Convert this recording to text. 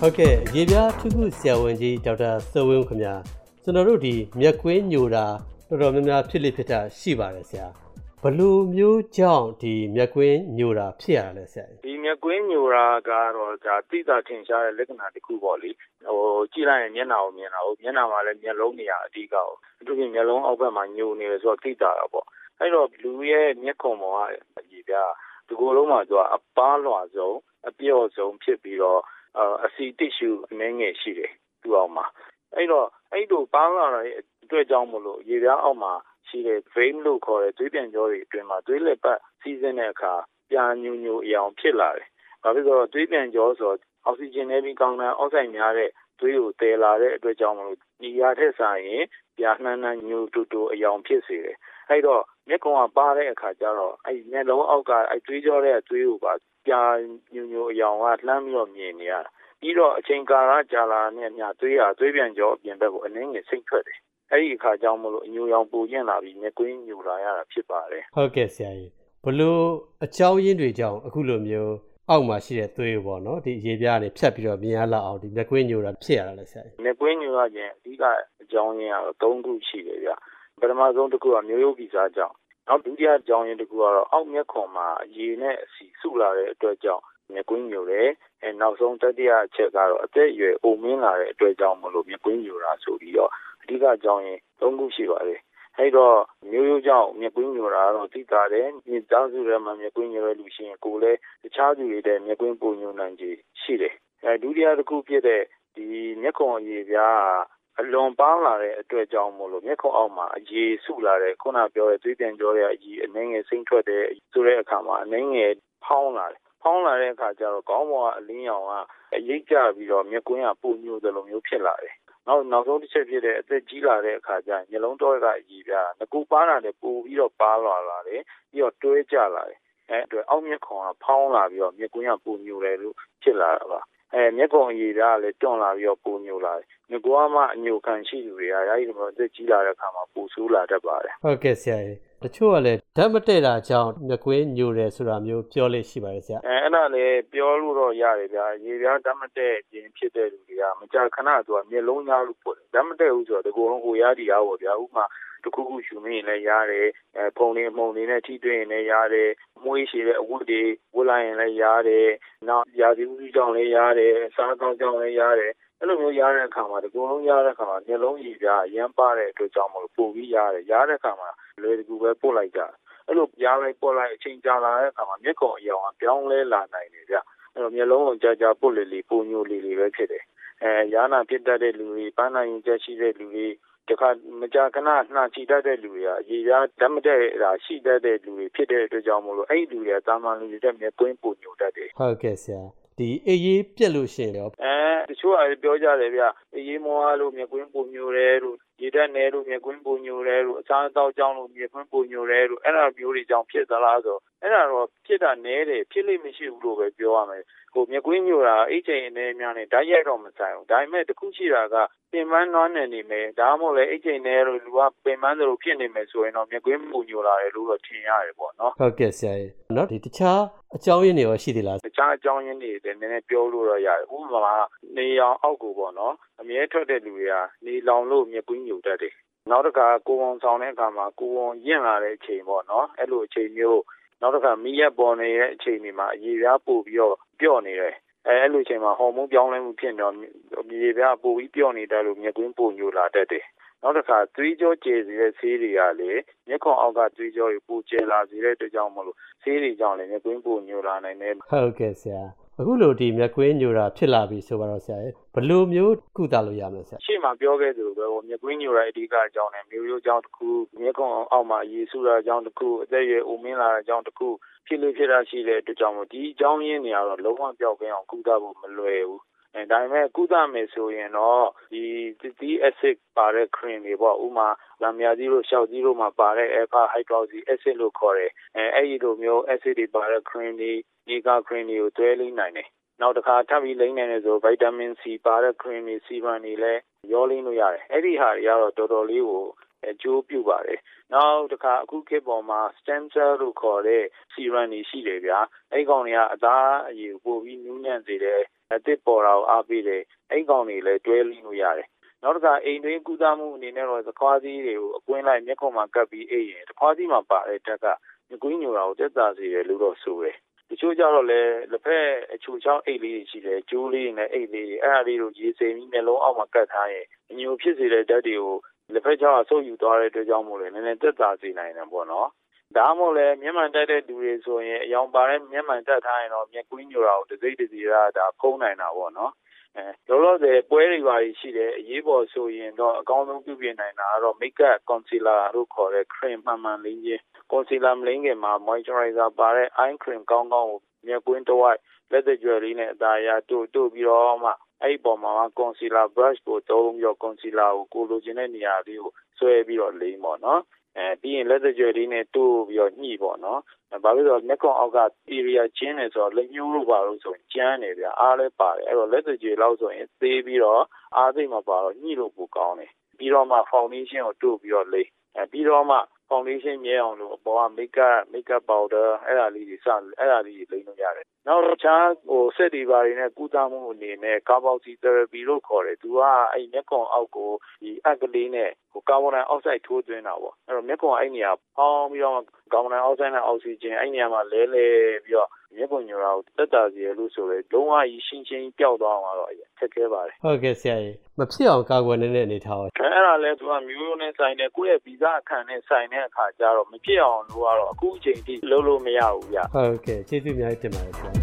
ဟုတ်ကဲ့ရေပြားထုခုဆရာဝန်ကြီးဒေါက်တာစောဝင်းခင်ဗျာကျွန်တော်တို့ဒီမျက်ကွင်းညိုတာတော်တော်များများဖြစ်လိဖြစ်တာရှိပါတယ်ဆရာဘလို့မျိုးကြောင့်ဒီမျက်ကွင်းညိုတာဖြစ်ရတာလဲဆရာဒီမျက်ကွင်းညိုတာကတော့ဒါသိတာထင်ရှားတဲ့လက္ခဏာတစ်ခုပေါ့လေဟိုကြည့်လိုက်ရင်မျက်နှာကိုမြင်တာဟုတ်မျက်နှာမှာလည်းမျက်လုံးနေရာအဓိကဟုတ်အထူးဖြင့်မျက်လုံးအောက်ဘက်မှာညိုနေတယ်ဆိုတော့သိတာတာပေါ့အဲ့တော့လူရဲ့မျက်ခုံပေါ်ကအကြီးပြဒီကိုယ်လုံးမှာသူကအပားလွှာဆုံးအပြော့ဆုံးဖြစ်ပြီးတော့ အစီတစ်ရှူအနှဲငယ်ရှိတယ်သူ့အောက်မှာအဲ့တော့အဲ့လိုပန်းလာတဲ့အတွက်ကြောင့်မလို့ရေပြားအောက်မှာရှိတဲ့ vein လို့ခေါ်တဲ့သွေးပြန်ကြောတွေအတွင်းမှာသွေးလက်ပတ်စီးဆင်းတဲ့အခါပြာညူညူအယောင်ဖြစ်လာတယ်။ဘာဖြစ်လို့သွေးပြန်ကြောဆိုအောက်ဆီဂျင်နဲ့ပြီးကောင်းတဲ့အောက်ဆိုင်များတဲ့သွေးကိုတည်လာတဲ့အတွက်ကြောင့်မလို့ဒီရထက်ဆိုင်ရင်ပြာနှမ်းနှမ်းညူတူတူအယောင်ဖြစ်စေတယ်။ အဲ့တော့မျက်ကုံကပါတဲ့အခါကျတော့အဲ့မျက်လုံးအောက်ကအဲ့သွေးကြောတဲ့သွေးကိုပါပြာညူညူအယောင်ကလှမ်းပြီးတော့မြင်နေရတာ။ပြီးတော့အချိန်ကာလကြာလာနဲ့ညသွေးဟာသွေးပြန်ကြောအပြင်ဘက်ကိုအနှင်းငယ်စိတ်ထွက်တယ်အဲ့ဒီအခါကြောင့်မလို့အညိုရောင်ပူကျင်လာပြီးမျက်ကွင်းညိုလာရတာဖြစ်ပါတယ်ဟုတ်ကဲ့ဆရာကြီးဘလို့အကြောင်းရင်းတွေကြောင့်အခုလိုမျိုးအောက်မှာရှိတဲ့သွေးပေါ့နော်ဒီရေပြားတွေဖြတ်ပြီးတော့မြင်ရလောက်အောင်ဒီမျက်ကွင်းညိုတာဖြစ်ရတာလဲဆရာကြီးမျက်ကွင်းညိုရခြင်းအဓိကအကြောင်းရင်းကတော့၃ခုရှိတယ်ဗျ ပထမဆုံးတစ်ခုက မျိုးရိုးဗီဇကြောင့် နောက် ဒုတိယအကြောင်းရင်းတစ်ခုကတော့ အောက်မျက်ခွန်မှာ ရေနဲ့အဆီ စုလာတဲ့အတွက်ကြောင့် မျက်ကွင်းညိုတယ်အဲနောက်ဆုံး တတိယအချက်ကတော့ အသက်အရွယ် အိုမင်းလာတဲ့အတွက်ကြောင့်မလို့ မျက်ကွင်းညိုတာဆိုပြီးတော့ အဓိကအကြောင်းရင်း ၃ ခုရှိပါတယ်။အဲဒီတော့ မျိုးရိုးကြောင့် မျက်ကွင်းညိုတာကတော့ သိသာတယ်။မိသားစုထဲမှာ မျက်ကွင်းညိုတဲ့လူရှိရင် ကိုယ်လည်း တခြားသူတွေထက် မျက်ကွင်းပိုညိုနိုင်ခြေရှိတယ်။ဒုတိယတခုဖြစ်တဲ့ မျက်ခုံအရေပြားက အလွန်ပါးလာတဲ့အတွက်ကြောင့်မို့လို့မျက်ခုံအောက်မှာအရေစုလာတယ်ခုနပြောတဲ့သွေးပြန်ကြောတဲ့အရေအနှဲငယ်စိမ့်ထွက်တယ်ဆိုတဲ့အခါမှာအနှဲငယ်ဖောင်းလာတယ်ဖောင်းလာတဲ့အခါကျတော့ခေါင်းပေါ်ကအလင်းရောင်ကအရိပ်ကျပြီးတော့မျက်ကွင်းကပိုညိုတယ်လို့မျိုးဖြစ်လာတယ်နောက်နောက်ဆုံးတစ်ချက်ဖြစ်တဲ့အသက်ကြီးလာတဲ့အခါကျရင်မျက်လုံးတော့ကအကြီးပြားငကူပါတာလည်းပိုပြီးတော့ပါလာလာတယ်ပြီးတော့တွဲကြလာတယ်အဲအတွက်အောက်မျက်ခုံကဖောင်းလာပြီးတော့မျက်ကွင်းကပိုညိုတယ်လို့ဖြစ်လာတာပါ အဲမျက်ခုံအရည်သားကလည်းတွန့်လာပြီးတော့ပိုညိုလာတယ်ငကူကမှအညိုခံရှိသူတွေကရာကြီးတော့အသက်ကြီးလာတဲ့အခါမှာပိုဆိုးလာတတ်ပါတယ်ဟုတ်ကဲ့ဆရာကြီးတချို့ကလည်းဓာတ်မတည့်တာကြောင့်မျက်ကွင်းညိုတယ်ဆိုတာမျိုးပြောလို့ရှိပါတယ်ဆရာအဲအဲ့ဒါလည်းပြောလို့တော့ရတယ်ဗျာရေပြားဓာတ်မတည့်ခြင်းဖြစ်တဲ့လူတွေကမကြာခဏသူကမျက်လုံးသားလို့ပို့တယ်ဓာတ်မတည့်ဘူးဆိုတော့ဒီကုလုံးဟိုရဒီအားပေါ့ဗျာဥပမာ တခုခုရှူမင်းလည်းရတယ်အဲဖုံနေမှုံနေနဲ့ထိတွေ့ရင်လည်းရတယ်မွေးရှိတဲ့အဝတ်တွေဝတ်လိုက်ရင်လည်းရတယ်နောက်ရာသီဥတုကြောင့်လည်းရတယ်စားသောက်ကြောင့်လည်းရတယ်အဲ့လိုမျိုးရတဲ့အခါမှာဒီကုလုံးရတဲ့အခါမှာမျက်လုံးရည်ပြားရမ်းပါတဲ့အတွက်ကြောင့်မလို့ပို့ပြီးရတယ်ရတဲ့အခါမှာလွယ်တကူပဲပို့လိုက်ကြအဲ့လိုရားလိုက်ပို့လိုက်အချိန်ကြာလာတဲ့အခါမှာမျက်ခုံအယောင်ကပြောင်းလဲလာနိုင်တယ်ဗျအဲ့တော့မျက်လုံးကိုကြာကြာပုတ်လေလေပုံညိုလေလေပဲဖြစ်တယ် အဲရာနာဖြစ်တတ်တဲ့လူတွေပန်းနိုင်ရင်ချက်ရှိတဲ့လူတွေတခါမကြာခဏနှာချီတတ်တဲ့လူတွေကရေပြားဓာတ်မတည့်တာရှိတတ်တဲ့လူတွေဖြစ်တဲ့အတွက်ကြောင့်မို့လို့အဲ့ဒီလူတွေကတာမန်လူတွေတက်မျက်ကွင်းပုံညိုတတ်တယ်ဟုတ်ကဲ့ဆရာဒီအေးရေးပြက်လို့ရှိရင်ရောအဲတချို့အပြောကြတယ်ဗျအေးရေးမောအားလို့မျက်ကွင်းပုံညိုတယ်လို့ ရေဓာတ်နယ်လို့မျက်ကွင်းပုံညိုတယ်လို့အစားအသောက်ကြောင့်လို့မျက်ကွင်းပုံညိုတယ်လို့အဲ့ဒါမျိုးတွေကြောင့်ဖြစ်သလားဆိုအဲ့ဒါတော့ဖြစ်တာနည်းတယ်ဖြစ်လိမ့်မရှိဘူးလို့ပဲပြောရမယ်ဟိုမျက်ကွင်းညိုတာအိတ်ချိန်အနေများနဲ့ဓာတ်ရိုက်တော့မဆိုင်ဘူးဒါပေမဲ့တခုရှိတာကပင်ပန်းနွားနယ်နေမယ်ဒါမှမဟုတ်လေအိတ်ချိန်နဲ့လို့လူကပင်ပန်းသလိုဖြစ်နေမယ်ဆိုရင်တော့မျက်ကွင်းပုံညိုလာတယ်လို့တော့ထင်ရတယ်ပေါ့နော်ဟုတ်ကဲ့ဆရာကြီးနော်ဒီတခြားအကြောင်းရင်းတွေရောရှိသေးလားတခြားအကြောင်းရင်းတွေလည်းနည်းနည်းပြောလို့တော့ရတယ်ဥပမာနေရောင်အောက်ကိုပေါ့နော်အမြဲထွက်တဲ့လူတွေကနေလောင်လို့မျက်ကွင်းညိုတတ်တယ်နောက်တစ်ခါကိုဝန်ဆောင်တဲ့အခါမှာကိုဝန်ရင့်လာတဲ့အချိန်ပေါ့နော်အဲ့လိုအချိန်မျိုးနောက်တစ်ခါမီးရက်ပေါ်နေတဲ့အချိန်တွေမှာအရေပြားပို့ပြီးတော့ပြော့နေတယ်အဲအဲ့လိုအချိန်မှာဟော်မုန်းပြောင်းလဲမှုဖြစ်တော့မြေပြားပို့ပြီးပြော့နေတယ်လို့မျက်ကွင်းပိုညိုလာတတ်တယ် နောက်တစ်ခါသွေးကြောကျယ်စေတဲ့ဆေးတွေကလေမျက်ခုံအောက်ကသွေးကြောတွေပိုကျယ်လာစေတဲ့အတွက်ကြောင့်မလို့ဆေးတွေကြောင့်လည်းမျက်ကွင်းပိုညိုလာနိုင်တယ်ဟုတ်ကဲ့ဆရာအခုလိုဒီမျက်ကွင်းညိုတာဖြစ်လာပြီဆိုတော့ဆရာဘယ်လိုမျိုးကုသလို့ရမလဲဆရာရှေ့မှာပြောခဲ့သလိုပဲဟိုမျက်ကွင်းညိုတာအဓိကအကြောင်းနဲ့မျိုးရိုးကြောင်းတစ်ခုမျက်ခုံအောက်မှာရေဆူတာကြောင်းတစ်ခုအသက်အရွယ်အိုမင်းလာတာကြောင်းတစ်ခုဖြစ်လို့ဖြစ်တာရှိတဲ့အတွက်ကြောင့်မို့ဒီအကြောင်းရင်းတွေကတော့လုံးဝပြောက်ကင်းအောင်ကုသဖို့မလွယ်ဘူးအဲ ဒါပေမဲ့ ကုသမယ်ဆိုရင်တော့ ဒီဒီ acid ပါတဲ့ cream တွေပေါ့ဥမာလမ်းမြကြီးတို့ရှောက်ကြီးတို့မှာပါတဲ့ alpha hydroxy acid လို့ခေါ်တယ်အဲအဲ့ဒီလိုမျိုး acid တွေပါတဲ့ cream တွေ nica cream တွေကိုတွဲလိမ့်နိုင်တယ် နောက်တစ်ခါ ထပ်ပြီးလိမ့်နိုင်တယ်ဆို ဗိုက်တာမင် C ပါတဲ့ cream တွေ serum တွေလည်း ရောလိမ့်လို့ရတယ် အဲ့ဒီဟာတွေကတော့ တော်တော်လေးကို အကျိုးပြုပါတယ် နောက်တစ်ခါ အခုခေတ်ပေါ်မှာ stem cell လို့ခေါ်တဲ့ serum တွေရှိတယ်ဗျာ အဲ့ကောင်တွေက အသားအရည်ပို့ပြီးနူးညံ့စေတယ် အသစ်ပေါ်တာကို အားပေးတယ် အဲ့ကောင်တွေလည်း တွဲလိလို့ရတယ် နောက်တစ်ခါ အိမ်တွင်းကုသမှုအနေနဲ့တော့ သခွားသီးတွေကို အကွင်းလိုက် မျက်ခုံးမှာကပ်ပြီးအိပ်ရင် သခွားသီးမှာပါတဲ့တက်ကငကွင်းညိုတာကိုတက်တာစေတယ်လို့တော့ ဆိုတယ် တချို့ကြတော့လည်း လက်ဖက်အချိုချောင်းအိတ်လေးရှိတယ်ကျိုးလေးနဲ့ အိတ်လေးအဲ့ဒါလေးကို ရေစိမ်ပြီး မျက်လုံးအောက်မှာကတ်ထားရင် အညိုဖြစ်စေတဲ့ဓာတ်တွေကို လက်ဖက်ချောင်းအဆုပ်ယူသွားတဲ့အတွက်ကြောင့်မို့လဲနည်းနည်းသက်သာစေနိုင်တယ်ပေါ့နော် ဒါမှမဟုတ်လဲမျက်မှန်တက်တဲ့လူတွေဆိုရင်အယောင်ပါတဲ့ မျက်မှန်တက်ထားရင်တော့ မျက်ကွင်းညိုတာကို တစိမ့်တစီရဒါဖုံးနိုင်တာပေါ့နော်အဲလောလောဆယ် ပွဲတွေပါရှိတယ် အရေးပေါ်ဆိုရင်တော့ အကောင်းဆုံးပြုပြင်နိုင်တာကတော့ makeup concealer လို့ခေါ်တဲ့ cream မှန်မှန်လေးချင်း concealer မလိမ့်ခင်မှာ moisturizer ပါတဲ့ eye cream ကောင်းကောင်းကို မျက်ကွင်းတစ်ဝိုက် လက်သကြွယ်လေးနဲ့ အသာရတို့ တို့ပြီးတော့မှ အဲ့ဒီပုံမှာ concealer brush ကိုသုံးပြီးတော့ concealer ကိုကိုလိုချင်တဲ့နေရာလေးကိုဆွဲပြီးတော့လိမ့်ပေါ့နော်အဲပြီးရင်လက်သကြွယ်လေးနဲ့တိုးပြီးတော့ညှိပေါ့နော်ဘာလို့လဲဆိုတော့လက်ကွန်အောက်က area ကျင်းနေဆိုတော့လက်ညှိုးလို့ပါလို့ဆိုရင်ကျန်းနေဗျအားလဲပါတယ်အဲ့တော့လက်သကြွယ်လောက်ဆိုရင်သေးပြီးတော့အားသိမ့်မှာပါတော့ညှိလို့ပိုကောင်းတယ်ပြီးတော့မှ foundation ကိုတို့ပြီးတော့လိမ့်အဲပြီးတော့မှ foundation မြဲအောင်လို့အပေါ်က makeup makeup powder အဲ့ဒါလေးတွေစအဲ့ဒါလေးတွေလိမ့်လို့ရတယ်နောက်တော့ခြားဟိုစက်တွေပါတွေနဲ့ကုသမှုအနေနဲ့ carboxy therapy လို့ခေါ်တယ်သူကအဲ့မျက်ကွန်အောက်ကိုဒီအက်ကလေးနဲ့ဟိုကာဗွန်ဒိုင်အောက်ဆိုက်ထိုးသွင်းတာပေါ့အဲ့တော့မျက်ကွန်အဲ့နေရာပေါင်းပြီးတော့ကာဗွန်ဒိုင်အောက်ဆိုက်နဲ့အောက်ဆီဂျင်အဲ့နေရာမှာလဲလဲပြီးတော့ မျက်ကွန်ညိုတာကိုတက်တာစီရလို့ဆိုရဲလုံးဝကြီးရှင်းရှင်းပျောက်သွားအောင်တော့ခက်ခဲပါတယ်ဟုတ်ကဲ့ဆရာကြီးမဖြစ်အောင်ကာကွယ်နေတဲ့အနေထားပါအဲ့ဒါလဲသူကမျိုးနဲ့ဆိုင်တယ်ကိုယ့်ရဲ့ဗီဇအခန့်နဲ့ဆိုင်တဲ့အခါကျတော့မဖြစ်အောင်လို့ကတော့အခုအချိန်ထိလုပ်လို့မရဘူးဗျဟုတ်ကဲ့ကျေးဇူးအများကြီးတင်ပါတယ်ဆရာ